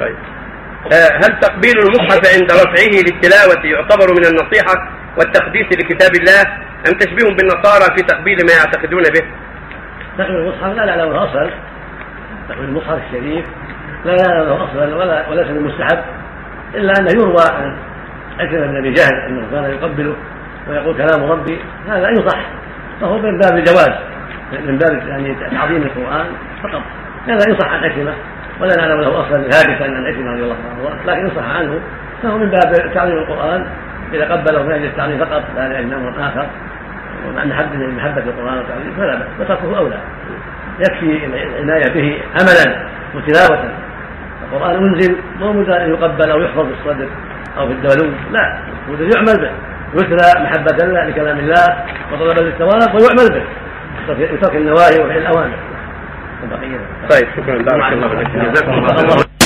طيب. آه، هل تقبيل المصحف عند رفعه للتلاوة يعتبر من النصيحة والتقديس لكتاب الله أم تشبيه بالنصارى في تقبيل ما يعتقدون به؟ تقبيل المصحف لا نعلم له أصلا تقبيل المصحف الشريف لا نعلم له أصلا ولا وليس من مستحب إلا أنه يروى عن أكرم بن أبي جهل أنه كان يقبله ويقول كلام ربي. هذا يصح. فهو من باب الجواز من باب يعني تعظيم القرآن فقط. هذا يصح عن أكرمة ولا نعلم له أصلا ثابتا عن عكرمه رضي الله عنه. لكن يصح عنه. فهو من باب تعظيم القرآن. إذا قبله من أجل التعظيم فقط لا لاجل أمر اخر ومع محبه محبة القرآن والتعظيم فلا بأس. وتركه أولى. يكفي العناية به عملا وتلاوة. القرآن انزل مو أن يقبل أو يحفظ في الصدر أو في الدولون لا. يعمل به. يتلى محبة لكلام الله وطلبا للثواب ويعمل به. يترك النواهي وفعل الأوامر. طيب شكرا. بارك الله فيك جزاكم الله